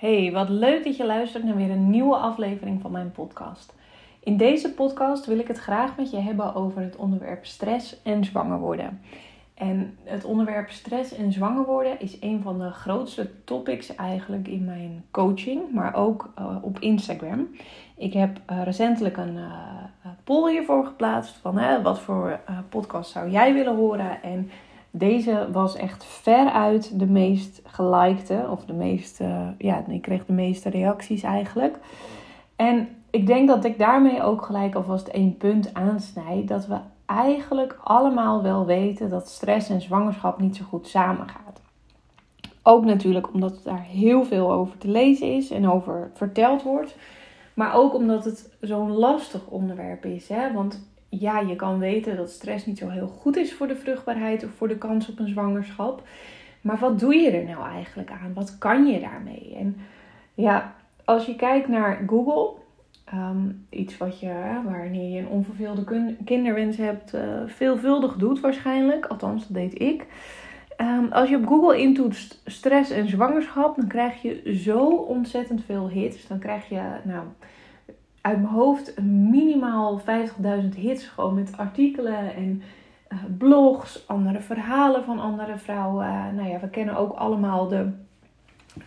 Hey, wat leuk dat je luistert naar weer een nieuwe aflevering van mijn podcast. In deze podcast wil ik het graag met je hebben over het onderwerp stress en zwanger worden. En het onderwerp stress en zwanger worden is een van de grootste topics eigenlijk in mijn coaching, maar ook uh, op Instagram. Ik heb uh, recentelijk een uh, poll hiervoor geplaatst van wat voor podcast zou jij willen horen en deze was echt veruit de meest gelikte. Of de meeste, ja, ik kreeg de meeste reacties eigenlijk. En ik denk dat ik daarmee ook gelijk alvast één punt aansnijd. Dat we eigenlijk allemaal wel weten dat stress en zwangerschap niet zo goed samengaat. Ook natuurlijk omdat daar heel veel over te lezen is en over verteld wordt. Maar ook omdat het zo'n lastig onderwerp is. Hè? Want ja, je kan weten dat stress niet zo heel goed is voor de vruchtbaarheid of voor de kans op een zwangerschap. Maar wat doe je er nou eigenlijk aan? Wat kan je daarmee? En ja, als je kijkt naar Google, ehm, iets wat je, wanneer je een onverveelde kinderwens hebt, uh, veelvuldig doet waarschijnlijk. Althans, dat deed ik. Um, als je op Google intoetst stress en zwangerschap, dan krijg je zo ontzettend veel hits. Dan krijg je, nou, uit mijn hoofd minimaal 50.000 hits. Gewoon met artikelen en uh, blogs, andere verhalen van andere vrouwen. Uh, nou ja, we kennen ook allemaal de.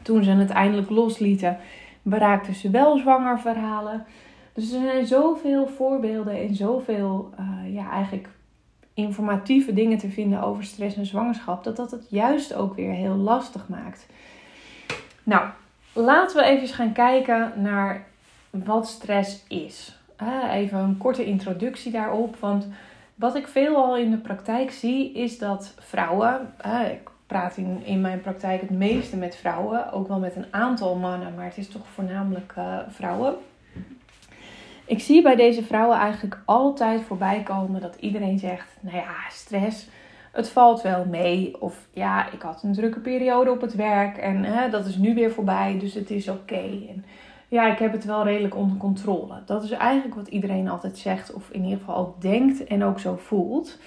Toen ze het eindelijk loslieten, bereikten ze wel zwanger verhalen. Dus er zijn zoveel voorbeelden en zoveel, uh, ja, eigenlijk informatieve dingen te vinden over stress en zwangerschap, dat dat het juist ook weer heel lastig maakt. Nou, laten we even gaan kijken naar wat stress is. even een korte introductie daarop. Want wat ik veelal in de praktijk zie, is dat vrouwen. ik praat in, in mijn praktijk het meeste met vrouwen, ook wel met een aantal mannen, maar het is toch voornamelijk uh, vrouwen. Ik zie bij deze vrouwen eigenlijk altijd voorbij komen dat iedereen zegt: Nou ja, stress, het valt wel mee. Of ja, ik had een drukke periode op het werk en hè, dat is nu weer voorbij, dus het is oké. Ja, ik heb het wel redelijk onder controle. Dat is eigenlijk wat iedereen altijd zegt, of in ieder geval ook denkt en ook zo voelt.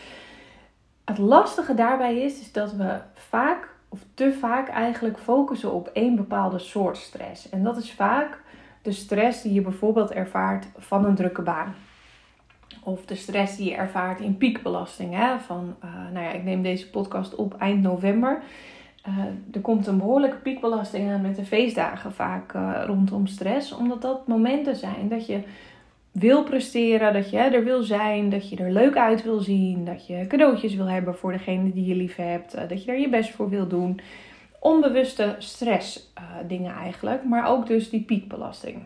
Het lastige daarbij is, is dat we vaak, of te vaak eigenlijk focussen op één bepaalde soort stress. En dat is vaak de stress die je bijvoorbeeld ervaart van een drukke baan. Of de stress die je ervaart in piekbelasting. Hè? Van, uh, nou ja, ik neem deze podcast op eind november. Uh, er komt een behoorlijke piekbelasting aan met de feestdagen vaak uh, rondom stress. Omdat dat momenten zijn dat je wil presteren, dat je er wil zijn, dat je er leuk uit wil zien, dat je cadeautjes wil hebben voor degene die je lief hebt, uh, dat je er je best voor wil doen. Onbewuste stress dingen eigenlijk, maar ook dus die piekbelasting.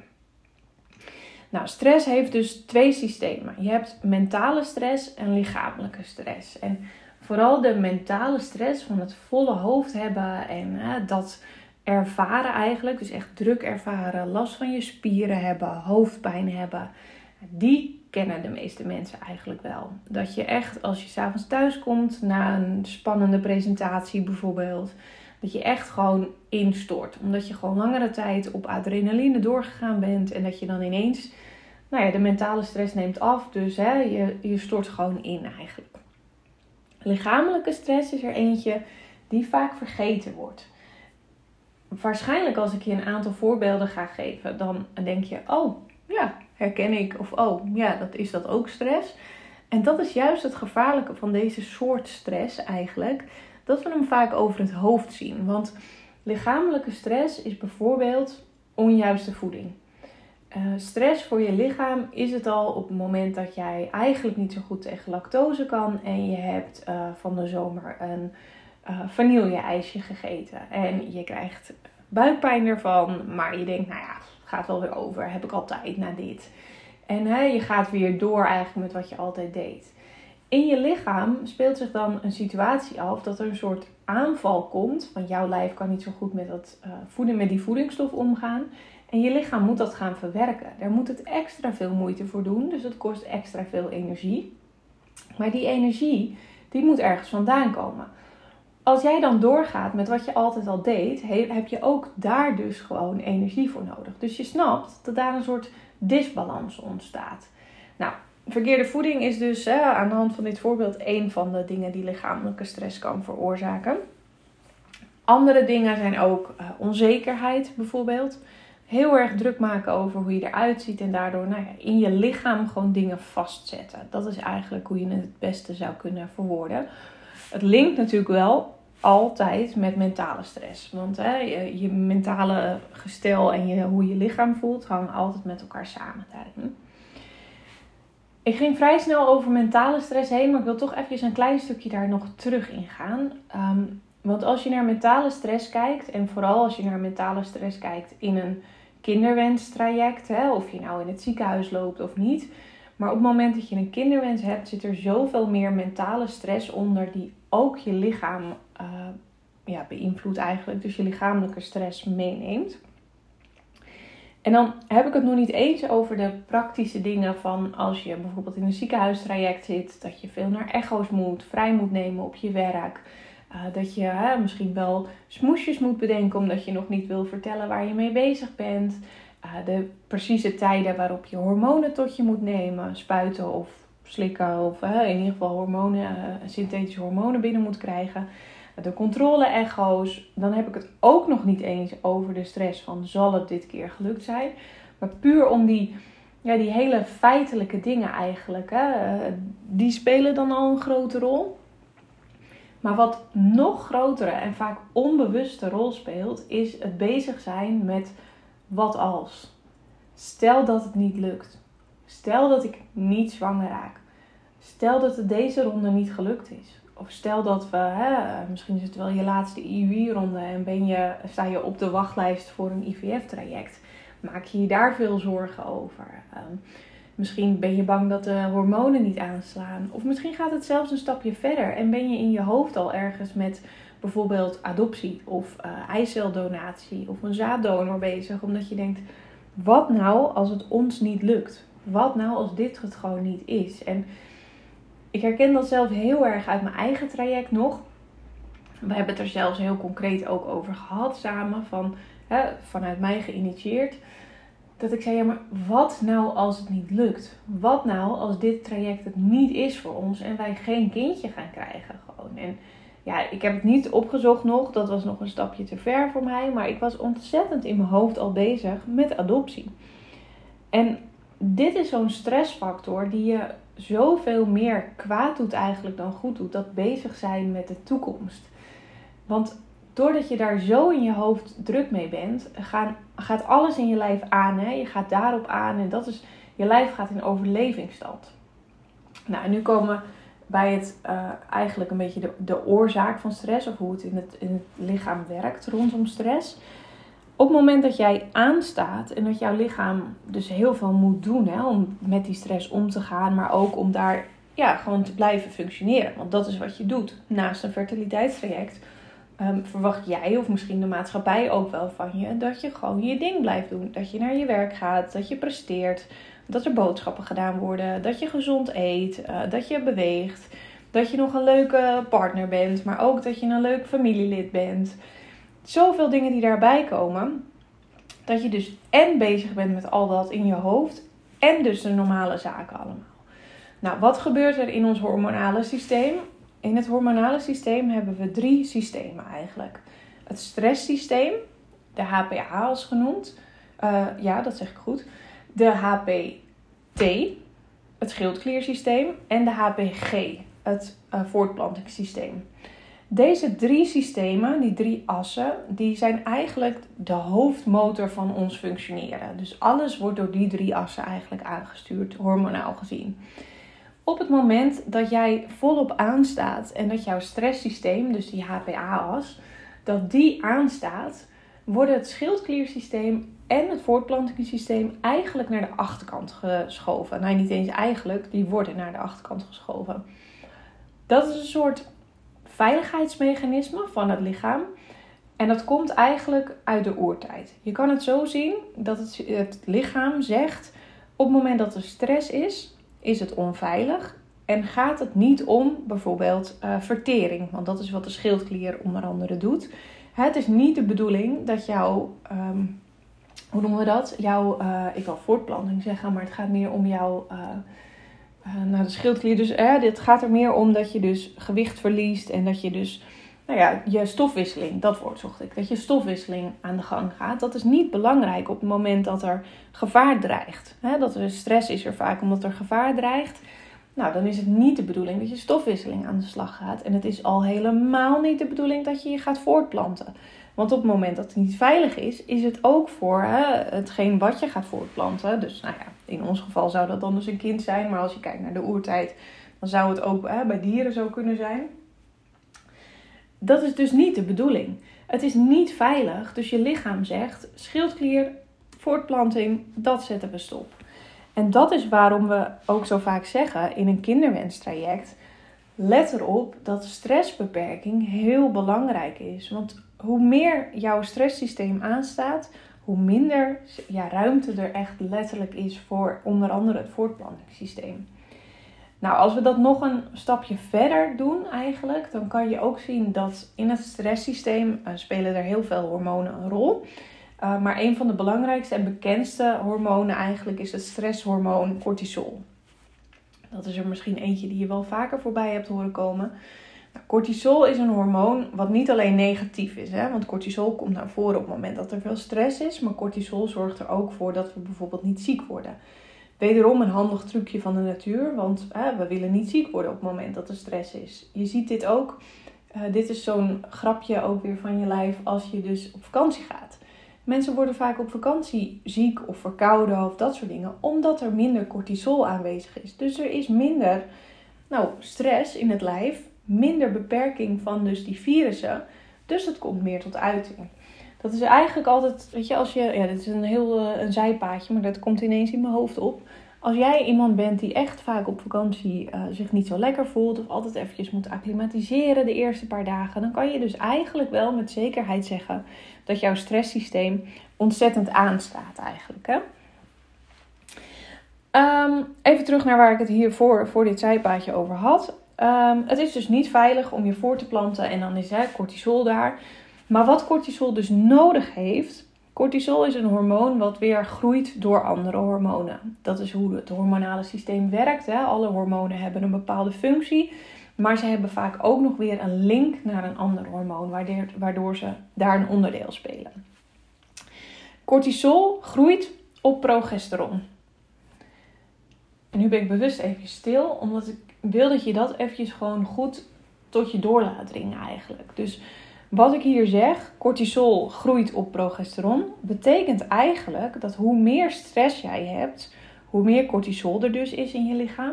Nou, stress heeft dus twee systemen. Je hebt mentale stress en lichamelijke stress. En vooral de mentale stress van het volle hoofd hebben en dat ervaren eigenlijk, dus echt druk ervaren, last van je spieren hebben, hoofdpijn hebben, die kennen de meeste mensen eigenlijk wel. Dat je echt als je s'avonds thuis komt na een spannende presentatie bijvoorbeeld, dat je echt gewoon instort. Omdat je gewoon langere tijd op adrenaline doorgegaan bent en dat je dan ineens, nou ja, de mentale stress neemt af. Dus hè, je, je stort gewoon in eigenlijk. Lichamelijke stress is er eentje die vaak vergeten wordt. Waarschijnlijk als ik je een aantal voorbeelden ga geven, dan denk je, oh ja, herken ik. Of oh ja, dat is dat ook stress. En dat is juist het gevaarlijke van deze soort stress eigenlijk. Dat we hem vaak over het hoofd zien. Want lichamelijke stress is bijvoorbeeld onjuiste voeding. Uh, stress voor je lichaam is het al op het moment dat jij eigenlijk niet zo goed tegen lactose kan en je hebt uh, van de zomer een uh, vanille-ijsje gegeten en je krijgt buikpijn ervan, maar je denkt, nou ja, gaat wel weer over, heb ik altijd na dit. En hè, je gaat weer door eigenlijk met wat je altijd deed. In je lichaam speelt zich dan een situatie af dat er een soort aanval komt, want jouw lijf kan niet zo goed met, dat, voeden, met die voedingsstof omgaan. En je lichaam moet dat gaan verwerken. Daar moet het extra veel moeite voor doen, dus het kost extra veel energie. Maar die energie, die moet ergens vandaan komen. Als jij dan doorgaat met wat je altijd al deed, heb je ook daar dus gewoon energie voor nodig. Dus je snapt dat daar een soort disbalans ontstaat. Nou, verkeerde voeding is dus aan de hand van dit voorbeeld een van de dingen die lichamelijke stress kan veroorzaken. Andere dingen zijn ook uh, onzekerheid bijvoorbeeld. Heel erg druk maken over hoe je eruit ziet en daardoor nou ja, in je lichaam gewoon dingen vastzetten. Dat is eigenlijk hoe je het het beste zou kunnen verwoorden. Het linkt natuurlijk wel altijd met mentale stress. Want hè, je, je, mentale gestel en je, hoe je lichaam voelt hangen altijd met elkaar samen daarin. Ik ging vrij snel over mentale stress heen, maar ik wil toch even een klein stukje daar nog terug in gaan. Ehm, want als je naar mentale stress kijkt, en vooral als je naar mentale stress kijkt in een kinderwenstraject, hè, of je nou in het ziekenhuis loopt of niet. Maar op het moment dat je een kinderwens hebt, zit er zoveel meer mentale stress onder die ook je lichaam uh, ja, beïnvloedt eigenlijk. Dus je lichamelijke stress meeneemt. En dan heb ik het nog niet eens over de praktische dingen van als je bijvoorbeeld in een ziekenhuistraject zit, dat je veel naar echo's moet, vrij moet nemen op je werk. Uh, dat je misschien wel smoesjes moet bedenken omdat je nog niet wil vertellen waar je mee bezig bent. Uh, de precieze tijden waarop je hormonen tot je moet nemen, spuiten of slikken of in ieder geval hormonen, uh, synthetische hormonen binnen moet krijgen. De controle-echo's. Dan heb ik het ook nog niet eens over de stress van zal het dit keer gelukt zijn. Maar puur om die, ja, die hele feitelijke dingen eigenlijk. Hè, die spelen dan al een grote rol. Maar wat nog grotere en vaak onbewuste rol speelt, is het bezig zijn met wat als. Stel dat het niet lukt. Stel dat ik niet zwanger raak. Stel dat het deze ronde niet gelukt is. Of stel dat we, hè, misschien is het wel je laatste IUI-ronde en ben je, sta je op de wachtlijst voor een IVF-traject. Maak je je daar veel zorgen over? Um, Misschien ben je bang dat de hormonen niet aanslaan. Of misschien gaat het zelfs een stapje verder en ben je in je hoofd al ergens met bijvoorbeeld adoptie of uh, eiceldonatie of een zaaddonor bezig. Omdat je denkt, wat nou als het ons niet lukt? Wat nou als dit het gewoon niet is? En ik herken dat zelf heel erg uit mijn eigen traject nog. We hebben het er zelfs heel concreet ook over gehad samen, van, hè, vanuit mij geïnitieerd dat ik zei, ja, maar wat nou als het niet lukt? Wat nou als dit traject het niet is voor ons en wij geen kindje gaan krijgen gewoon? En ja, ik heb het niet opgezocht nog, dat was nog een stapje te ver voor mij, maar ik was ontzettend in mijn hoofd al bezig met adoptie. En dit is zo'n stressfactor die je zoveel meer kwaad doet eigenlijk dan goed doet, dat bezig zijn met de toekomst. Want doordat je daar zo in je hoofd druk mee bent, gaan, gaat alles in je lijf aan. Hè? Je gaat daarop aan en dat is, je lijf gaat in overlevingsstand. Nou, en nu komen we bij het uh, eigenlijk een beetje de, de oorzaak van stress of hoe het in het, in het lichaam werkt rondom stress. Op het moment dat jij aanstaat en dat jouw lichaam dus heel veel moet doen hè, om met die stress om te gaan, maar ook om daar ja, gewoon te blijven functioneren. Want dat is wat je doet naast een fertiliteitstraject um, verwacht jij of misschien de maatschappij ook wel van je dat je gewoon je ding blijft doen. Dat je naar je werk gaat, dat je presteert, dat er boodschappen gedaan worden, dat je gezond eet, uh, dat je beweegt, dat je nog een leuke partner bent, maar ook dat je een leuk familielid bent. Zoveel dingen die daarbij komen. Dat je dus en bezig bent met al dat in je hoofd en dus de normale zaken allemaal. Nou, wat gebeurt er in ons hormonale systeem? In het hormonale systeem hebben we drie systemen eigenlijk. Het stresssysteem, de HPA is genoemd. Uh, ja, dat zeg ik goed. De HPT, het schildkliersysteem. En de HPG, het uh, voortplantingssysteem. Deze drie systemen, die drie assen, die zijn eigenlijk de hoofdmotor van ons functioneren. Dus alles wordt door die drie assen eigenlijk aangestuurd, hormonaal gezien op het moment dat jij volop aanstaat en dat jouw stresssysteem, dus die HPA-as, dat die aanstaat, worden het schildkliersysteem en het voortplantingssysteem eigenlijk naar de achterkant geschoven. Nou, niet eens eigenlijk, die worden naar de achterkant geschoven. Dat is een soort veiligheidsmechanisme van het lichaam. En dat komt eigenlijk uit de oertijd. Je kan het zo zien dat het, het lichaam zegt: op het moment dat er stress is, is het onveilig en gaat het niet om bijvoorbeeld uh, vertering, want dat is wat de schildklier onder andere doet. Het is niet de bedoeling dat jouw, um, hoe noemen we dat? Jouw, uh, ik wil voortplanting zeggen, maar het gaat meer om jouw, uh, naar de schildklier. Dus dit gaat er meer om dat je dus gewicht verliest en dat je dus nou ja, je stofwisseling, dat woord zocht ik, dat je stofwisseling aan de gang gaat. Dat is niet belangrijk op het moment dat er gevaar dreigt. dat er stress is er vaak omdat er gevaar dreigt. Nou, dan is het niet de bedoeling dat je stofwisseling aan de slag gaat. En het is al helemaal niet de bedoeling dat je je gaat voortplanten. Want op het moment dat het niet veilig is, is het ook voor hè, hetgeen wat je gaat voortplanten. Dus nou ja, in ons geval zou dat dan dus een kind zijn. Maar als je kijkt naar de oertijd, dan zou het ook hè, bij dieren zo kunnen zijn. Dat is dus niet de bedoeling. Het is niet veilig. Dus je lichaam zegt: schildklier, voortplanting, dat zetten we stop. En dat is waarom we ook zo vaak zeggen in een kinderwenstraject: let erop dat stressbeperking heel belangrijk is. Want hoe meer jouw stresssysteem aanstaat, hoe minder ja, ruimte er echt letterlijk is voor onder andere het voortplantingssysteem. Nou, als we dat nog een stapje verder doen eigenlijk, dan kan je ook zien dat in het stresssysteem uh, spelen er heel veel hormonen een rol. Uh, maar een van de belangrijkste en bekendste hormonen eigenlijk is het stresshormoon cortisol. Dat is er misschien eentje die je wel vaker voorbij hebt horen komen. Cortisol is een hormoon wat niet alleen negatief is, hè? want cortisol komt naar voren op het moment dat er veel stress is, maar cortisol zorgt er ook voor dat we bijvoorbeeld niet ziek worden. Wederom een handig trucje van de natuur, want we willen niet ziek worden op het moment dat er stress is. Je ziet dit ook, uh, dit is zo'n grapje ook weer van je lijf als je dus op vakantie gaat. Mensen worden vaak op vakantie ziek of verkouden of dat soort dingen, omdat er minder cortisol aanwezig is. Dus er is minder nou, stress in het lijf, minder beperking van dus die virussen. Dus het komt meer tot uiting. Dat is eigenlijk altijd, weet je, als je, ja, dit is een heel uh, een zijpaadje, maar dat komt ineens in mijn hoofd op. Als jij iemand bent die echt vaak op vakantie uh, zich niet zo lekker voelt of altijd eventjes moet acclimatiseren de eerste paar dagen, dan kan je dus eigenlijk wel met zekerheid zeggen dat jouw stresssysteem ontzettend aanstaat eigenlijk. Hè? Um, even terug naar waar ik het hier voor, voor dit zijpaadje over had. Um, het is dus niet veilig om je voor te planten en dan is hè, cortisol daar. Maar wat cortisol dus nodig heeft, cortisol is een hormoon wat weer groeit door andere hormonen. Dat is hoe het hormonale systeem werkt. Hè. Alle hormonen hebben een bepaalde functie, maar ze hebben vaak ook nog weer een link naar een ander hormoon, waardoor ze daar een onderdeel spelen. Cortisol groeit op progesteron. En nu ben ik bewust even stil, omdat ik wil dat je dat eventjes gewoon goed tot je door laat dringen eigenlijk. Dus wat ik hier zeg, cortisol groeit op progesteron, betekent eigenlijk dat hoe meer stress jij hebt, hoe meer cortisol er dus is in je lichaam,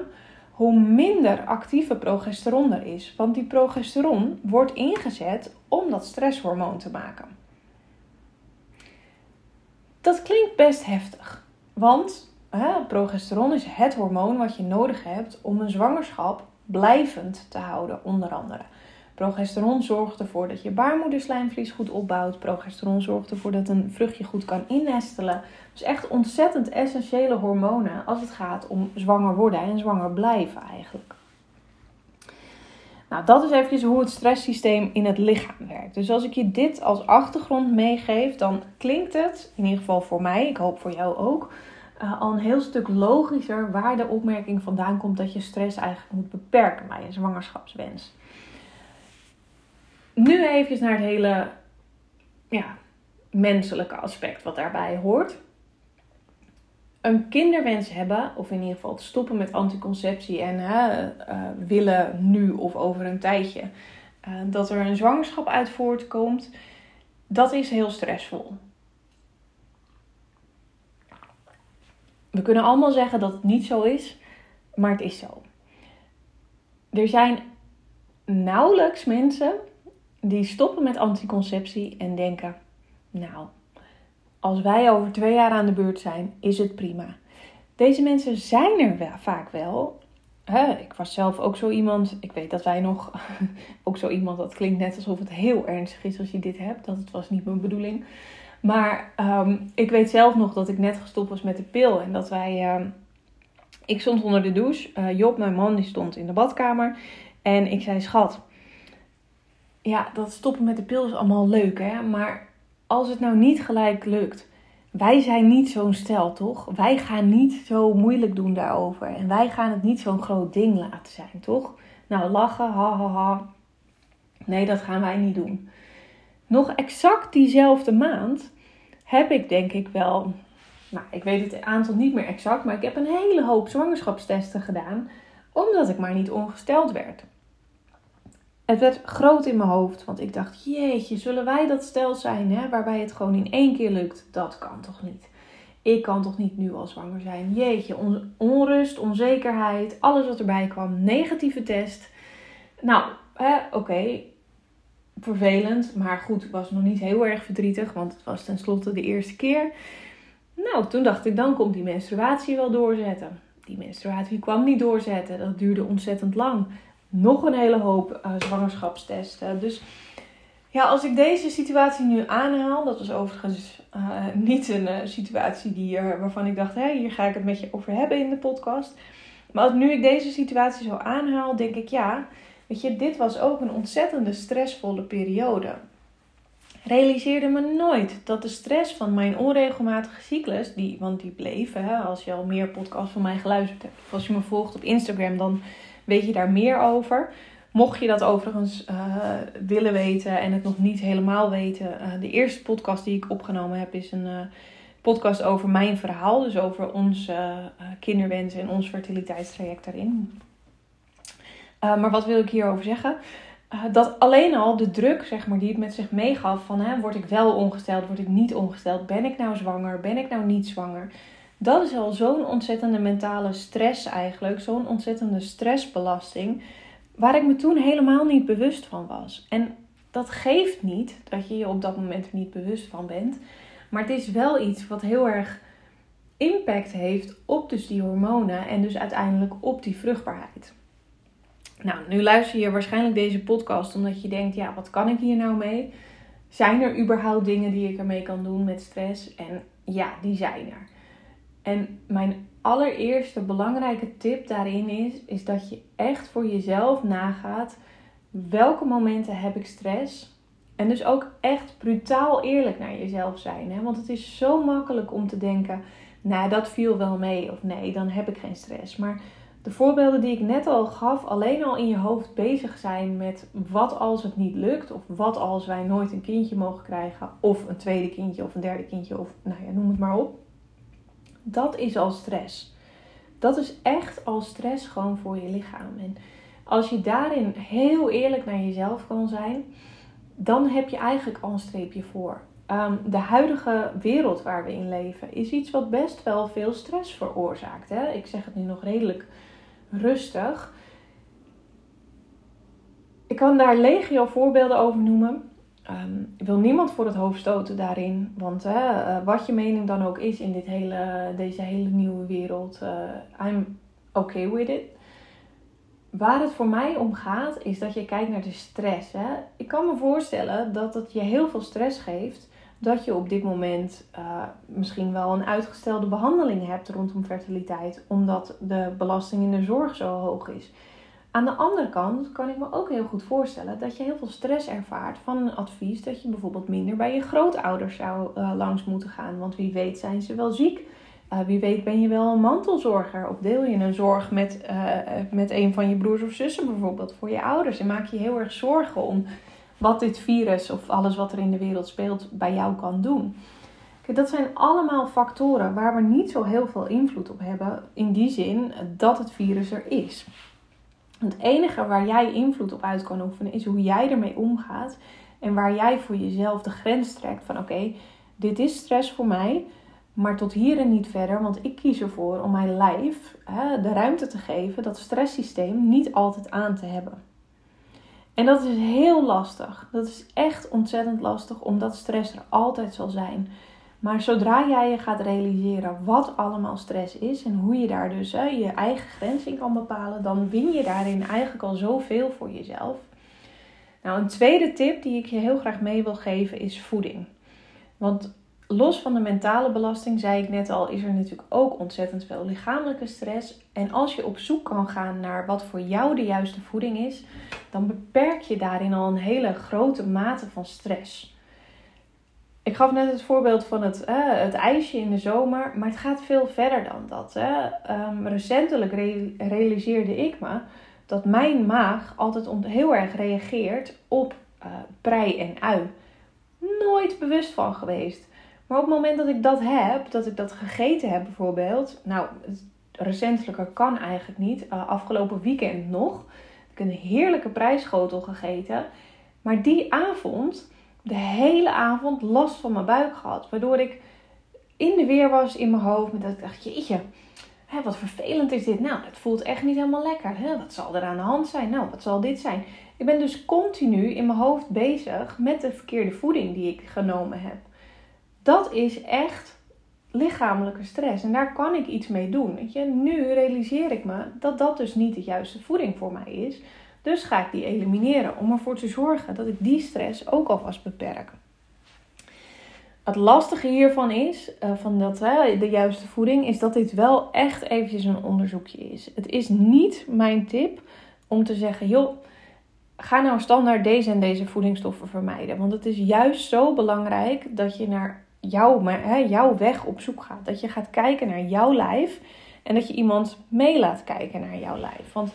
hoe minder actieve progesteron er is. Want die progesteron wordt ingezet om dat stresshormoon te maken. Dat klinkt best heftig, want progesteron is het hormoon wat je nodig hebt om een zwangerschap blijvend te houden, onder andere. Progesteron zorgt ervoor dat je baarmoederslijmvlies goed opbouwt. Progesteron zorgt ervoor dat een vruchtje goed kan innestelen. Dus echt ontzettend essentiële hormonen als het gaat om zwanger worden en zwanger blijven eigenlijk. Nou, dat is eventjes hoe het stresssysteem in het lichaam werkt. Dus als ik je dit als achtergrond meegeef, dan klinkt het, in ieder geval voor mij, ik hoop voor jou ook, uh, al een heel stuk logischer waar de opmerking vandaan komt dat je stress eigenlijk moet beperken bij een zwangerschapswens nu even naar het hele ja, menselijke aspect wat daarbij hoort. Een kinderwens hebben, of in ieder geval stoppen met anticonceptie en uh, willen nu of over een tijdje uh, dat er een zwangerschap uit voortkomt, dat is heel stressvol. We kunnen allemaal zeggen dat het niet zo is, maar het is zo. Er zijn nauwelijks mensen die stoppen met anticonceptie en denken: Nou, als wij over twee jaar aan de beurt zijn, is het prima. Deze mensen zijn er wel, vaak wel. ik was zelf ook zo iemand. Ik weet dat wij nog. ook zo iemand. Dat klinkt net alsof het heel ernstig is als je dit hebt. Dat het was niet mijn bedoeling. Maar ehm, ik weet zelf nog dat ik net gestopt was met de pil. En dat wij. Ehm, ik stond onder de douche. Uh, Job, mijn man, die stond in de badkamer. En ik zei: Schat, ja, dat stoppen met de pil is allemaal leuk, hè. Maar als het nou niet gelijk lukt. Wij zijn niet zo'n stel, toch? Wij gaan niet zo moeilijk doen daarover. En wij gaan het niet zo'n groot ding laten zijn, toch? Nou, lachen, ha, ha, ha. Nee, dat gaan wij niet doen. Nog exact diezelfde maand heb ik denk ik wel, nou ik weet het aantal niet meer exact, maar ik heb een hele hoop zwangerschapstesten gedaan, omdat ik maar niet ongesteld werd. Het werd groot in mijn hoofd, want ik dacht, jeetje, zullen wij dat stel zijn hè, waarbij het gewoon in één keer lukt? Dat kan toch niet? Ik kan toch niet nu al zwanger zijn? Jeetje, onrust, onzekerheid, alles wat erbij kwam, negatieve test. Nou, oké, vervelend, maar goed, was nog niet heel erg verdrietig, want het was tenslotte de eerste keer. Nou, toen dacht ik, dan komt die menstruatie wel doorzetten. Die menstruatie kwam niet doorzetten, dat duurde ontzettend lang. Nog een hele hoop uh, zwangerschapstesten. Dus ja, als ik deze situatie nu aanhaal, dat was overigens uh, niet een uh, situatie die, waarvan ik dacht, hé, hier ga ik het met je over hebben in de podcast. Maar als nu ik deze situatie zo aanhaal, denk ik, ja, weet je, dit was ook een ontzettende stressvolle periode. Realiseerde me nooit dat de stress van mijn onregelmatige cyclus, die, want die hè, als je al meer podcasts van mij geluisterd hebt, of als je me volgt op Instagram, dan weet je daar meer over. Mocht je dat overigens uh, willen weten en het nog niet helemaal weten, uh, de eerste podcast die ik opgenomen heb is een uh, podcast over mijn verhaal. Dus over onze kinderwens en ons fertiliteitstraject daarin. Maar wat wil ik hierover zeggen? dat alleen al de druk, zeg maar, die het met zich meegaf van hè, word ik wel ongesteld, word ik niet ongesteld, ben ik nou zwanger, ben ik nou niet zwanger. Dat is al zo'n ontzettende mentale stress eigenlijk, zo'n ontzettende stressbelasting waar ik me toen helemaal niet bewust van was. En dat geeft niet dat je je op dat moment er niet bewust van bent. Maar het is wel iets wat heel erg impact heeft op dus die hormonen en dus uiteindelijk op die vruchtbaarheid. Nou, nu luister je waarschijnlijk deze podcast omdat je denkt, ja, wat kan ik hier nou mee? Zijn er überhaupt dingen die ik ermee kan doen met stress? En ja, die zijn er. En mijn allereerste belangrijke tip daarin is, is dat je echt voor jezelf nagaat welke momenten heb ik stress. En dus ook echt brutaal eerlijk naar jezelf zijn. Hè? Want het is zo makkelijk om te denken, nou dat viel wel mee of nee, dan heb ik geen stress. Maar de voorbeelden die ik net al gaf, alleen al in je hoofd bezig zijn met wat als het niet lukt, of wat als wij nooit een kindje mogen krijgen, of een tweede kindje of een derde kindje, of nou ja, noem het maar op. Dat is al stress. Dat is echt al stress gewoon voor je lichaam. En als je daarin heel eerlijk naar jezelf kan zijn, dan heb je eigenlijk al een streepje voor. Ehm, de huidige wereld waar we in leven is iets wat best wel veel stress veroorzaakt. Hè? Ik zeg het nu nog redelijk rustig. Ik kan daar legio voorbeelden over noemen. Ehm, ik wil niemand voor het hoofd stoten daarin. Want uh, wat je mening dan ook is in dit hele, deze hele nieuwe wereld, uh, I'm okay with it. Waar het voor mij om gaat, is dat je kijkt naar de stress. Hè? Ik kan me voorstellen dat het je heel veel stress geeft. Dat je op dit moment uh, misschien wel een uitgestelde behandeling hebt rondom fertiliteit, omdat de belasting in de zorg zo hoog is. Aan de andere kant kan ik me ook heel goed voorstellen dat je heel veel stress ervaart van een advies dat je bijvoorbeeld minder bij je grootouders zou uh, langs moeten gaan. Want wie weet zijn ze wel ziek. Uh, wie weet ben je wel een mantelzorger of deel je een zorg met, met een van je broers of zussen bijvoorbeeld voor je ouders. En maak je heel erg zorgen om wat dit virus of alles wat er in de wereld speelt bij jou kan doen. Dat zijn allemaal factoren waar we niet zo heel veel invloed op hebben in die zin dat het virus er is. Het enige waar jij invloed op uit kan oefenen is hoe jij ermee omgaat. En waar jij voor jezelf de grens trekt van oké, dit is stress voor mij. Maar tot hier en niet verder, want ik kies ervoor om mijn lijf hè, de ruimte te geven dat stresssysteem niet altijd aan te hebben. En dat is heel lastig. Dat is echt ontzettend lastig, omdat stress er altijd zal zijn. Maar zodra jij je gaat realiseren wat allemaal stress is en hoe je daar dus je eigen grens in kan bepalen, dan win je daarin eigenlijk al zoveel voor jezelf. Nou, een tweede tip die ik je heel graag mee wil geven is voeding. Want los van de mentale belasting, zei ik net al, is er natuurlijk ook ontzettend veel lichamelijke stress. En als je op zoek kan gaan naar wat voor jou de juiste voeding is, dan beperk je daarin al een hele grote mate van stress. Ik gaf net het voorbeeld van het, het ijsje in de zomer, maar het gaat veel verder dan dat. Hè. Um, recentelijk realiseerde ik me dat mijn maag altijd heel erg reageert op uh, prei en ui. Nooit bewust van geweest. Maar op het moment dat ik dat heb, dat ik dat gegeten heb bijvoorbeeld. Nou, recentelijker kan eigenlijk niet. Uh, afgelopen weekend nog. Heb ik een heerlijke prijsschotel gegeten. Maar die avond, de hele avond last van mijn buik gehad. Waardoor ik in de weer was in mijn hoofd. Met dat ik dacht, jeetje, hè, wat vervelend is dit. Nou, het voelt echt niet helemaal lekker. Hè? Wat zal er aan de hand zijn? Nou, wat zal dit zijn? Ik ben dus continu in mijn hoofd bezig met de verkeerde voeding die ik genomen heb. Dat is echt lichamelijke stress. En daar kan ik iets mee doen. Weet je? Nu realiseer ik me dat dat dus niet de juiste voeding voor mij is. Dus ga ik die elimineren om ervoor te zorgen dat ik die stress ook alvast beperk. Het lastige hiervan is, uh, van dat, de juiste voeding, is dat dit wel echt eventjes een onderzoekje is. Het is niet mijn tip om te zeggen, joh, ga nou standaard deze en deze voedingsstoffen vermijden. Want het is juist zo belangrijk dat je naar jouw, hè, jouw weg op zoek gaat. Dat je gaat kijken naar jouw lijf en dat je iemand mee laat kijken naar jouw lijf. Want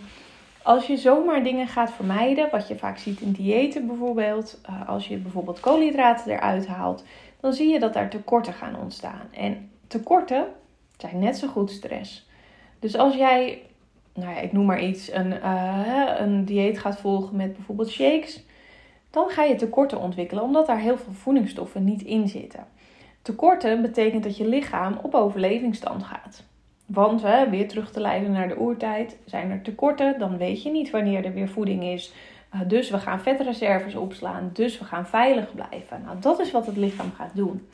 als je zomaar dingen gaat vermijden, wat je vaak ziet in diëten bijvoorbeeld, uh, als je bijvoorbeeld koolhydraten eruit haalt, dan zie je dat daar tekorten gaan ontstaan. En tekorten zijn net zo goed stress. Dus als jij, nou ja, ik noem maar iets, een, uh, een dieet gaat volgen met bijvoorbeeld shakes, dan ga je tekorten ontwikkelen, omdat daar heel veel voedingsstoffen niet in zitten. Tekorten betekent dat je lichaam op overlevingsstand gaat. Want hè, weer terug te leiden naar de oertijd, zijn er tekorten, dan weet je niet wanneer er weer voeding is. Uh, dus we gaan vetreserves opslaan, dus we gaan veilig blijven. Nou, dat is wat het lichaam gaat doen.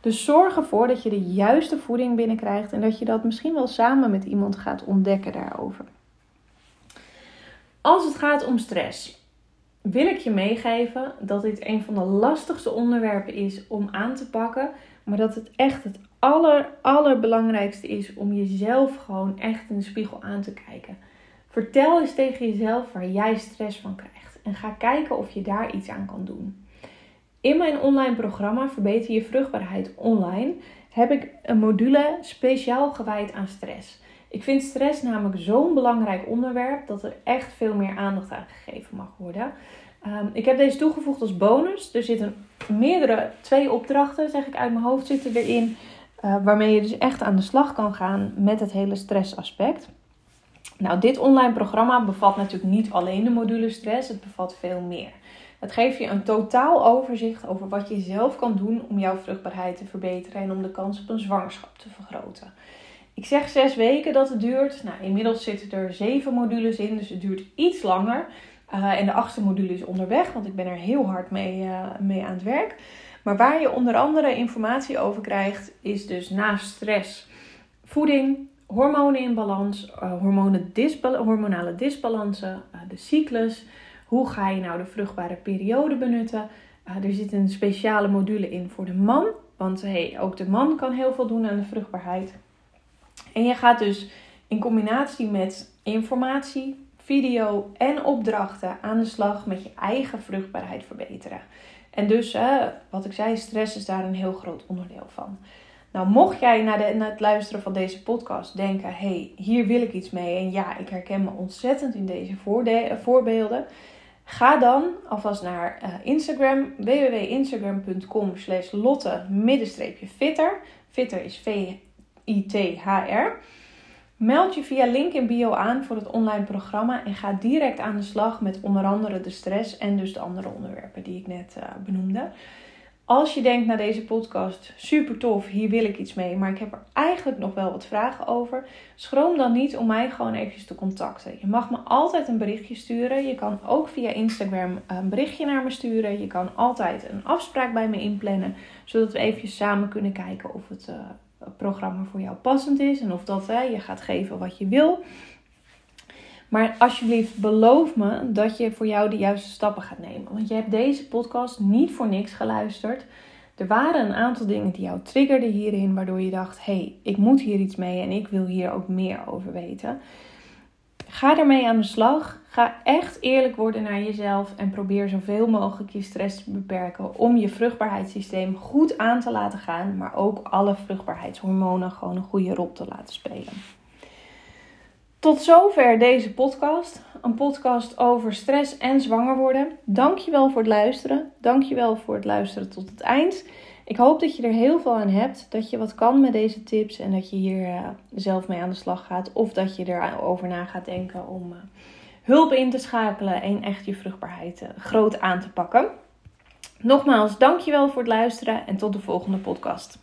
Dus zorg ervoor dat je de juiste voeding binnenkrijgt en dat je dat misschien wel samen met iemand gaat ontdekken daarover. Als het gaat om stress, wil ik je meegeven dat dit een van de lastigste onderwerpen is om aan te pakken, maar dat het echt het aller, allerbelangrijkste is om jezelf gewoon echt in de spiegel aan te kijken. Vertel eens tegen jezelf waar jij stress van krijgt en ga kijken of je daar iets aan kan doen. In mijn online programma Verbeter je vruchtbaarheid online heb ik een module speciaal gewijd aan stress. Ik vind stress namelijk zo'n belangrijk onderwerp dat er echt veel meer aandacht aan gegeven mag worden. Ehm, ik heb deze toegevoegd als bonus. Er zitten meerdere, twee opdrachten, zeg ik uit mijn hoofd, zitten erin. Uh, waarmee je dus echt aan de slag kan gaan met het hele stressaspect. Nou, dit online programma bevat natuurlijk niet alleen de module stress, het bevat veel meer. Het geeft je een totaal overzicht over wat je zelf kan doen om jouw vruchtbaarheid te verbeteren en om de kans op een zwangerschap te vergroten. Ik zeg zes weken dat het duurt. Nou, inmiddels zitten er zeven modules in, dus het duurt iets langer. Uh, en de achtste module is onderweg, want ik ben er heel hard mee, uh, mee aan het werk. Maar waar je onder andere informatie over krijgt, is dus naast stress, voeding, hormonen in balans, hormonen disbal hormonale disbalansen, de cyclus. Hoe ga je nou de vruchtbare periode benutten? er zit een speciale module in voor de man, want ook de man kan heel veel doen aan de vruchtbaarheid. En je gaat dus in combinatie met informatie, video en opdrachten aan de slag met je eigen vruchtbaarheid verbeteren. En dus, wat ik zei, stress is daar een heel groot onderdeel van. Nou, mocht jij na, de, het luisteren van deze podcast denken: hey, hier wil ik iets mee. En ja, ik herken me ontzettend in deze voorbeelden. Ga dan alvast naar uh, Instagram, www.instagram.com slash lotte-fitter. Fitter is V-I-T-H-R. Meld je via link in bio aan voor het online programma en ga direct aan de slag met onder andere de stress en dus de andere onderwerpen die ik net uh, benoemde. Als je denkt naar deze podcast, super tof, hier wil ik iets mee, maar ik heb er eigenlijk nog wel wat vragen over, schroom dan niet om mij gewoon eventjes te contacten. Je mag me altijd een berichtje sturen. Je kan ook via Instagram een berichtje naar me sturen. Je kan altijd een afspraak bij me inplannen, zodat we eventjes samen kunnen kijken of het uh, programma voor jou passend is en of dat hè, je gaat geven wat je wil. Maar alsjeblieft, beloof me dat je voor jou de juiste stappen gaat nemen. Want je hebt deze podcast niet voor niks geluisterd. Er waren een aantal dingen die jou triggerden hierin, waardoor je dacht: hé, hey, ik moet hier iets mee en ik wil hier ook meer over weten. Ga ermee aan de slag. Ga echt eerlijk worden naar jezelf en probeer zoveel mogelijk je stress te beperken om je vruchtbaarheidssysteem goed aan te laten gaan, maar ook alle vruchtbaarheidshormonen gewoon een goede rol te laten spelen. Tot zover deze podcast. Een podcast over stress en zwanger worden. Dankjewel voor het luisteren. Dankjewel voor het luisteren tot het eind. Ik hoop dat je er heel veel aan hebt. Dat je wat kan met deze tips. En dat je hier uh, zelf mee aan de slag gaat. Of dat je erover na gaat denken om uh, hulp in te schakelen. En echt je vruchtbaarheid uh, groot aan te pakken. Nogmaals, dankjewel voor het luisteren. En tot de volgende podcast.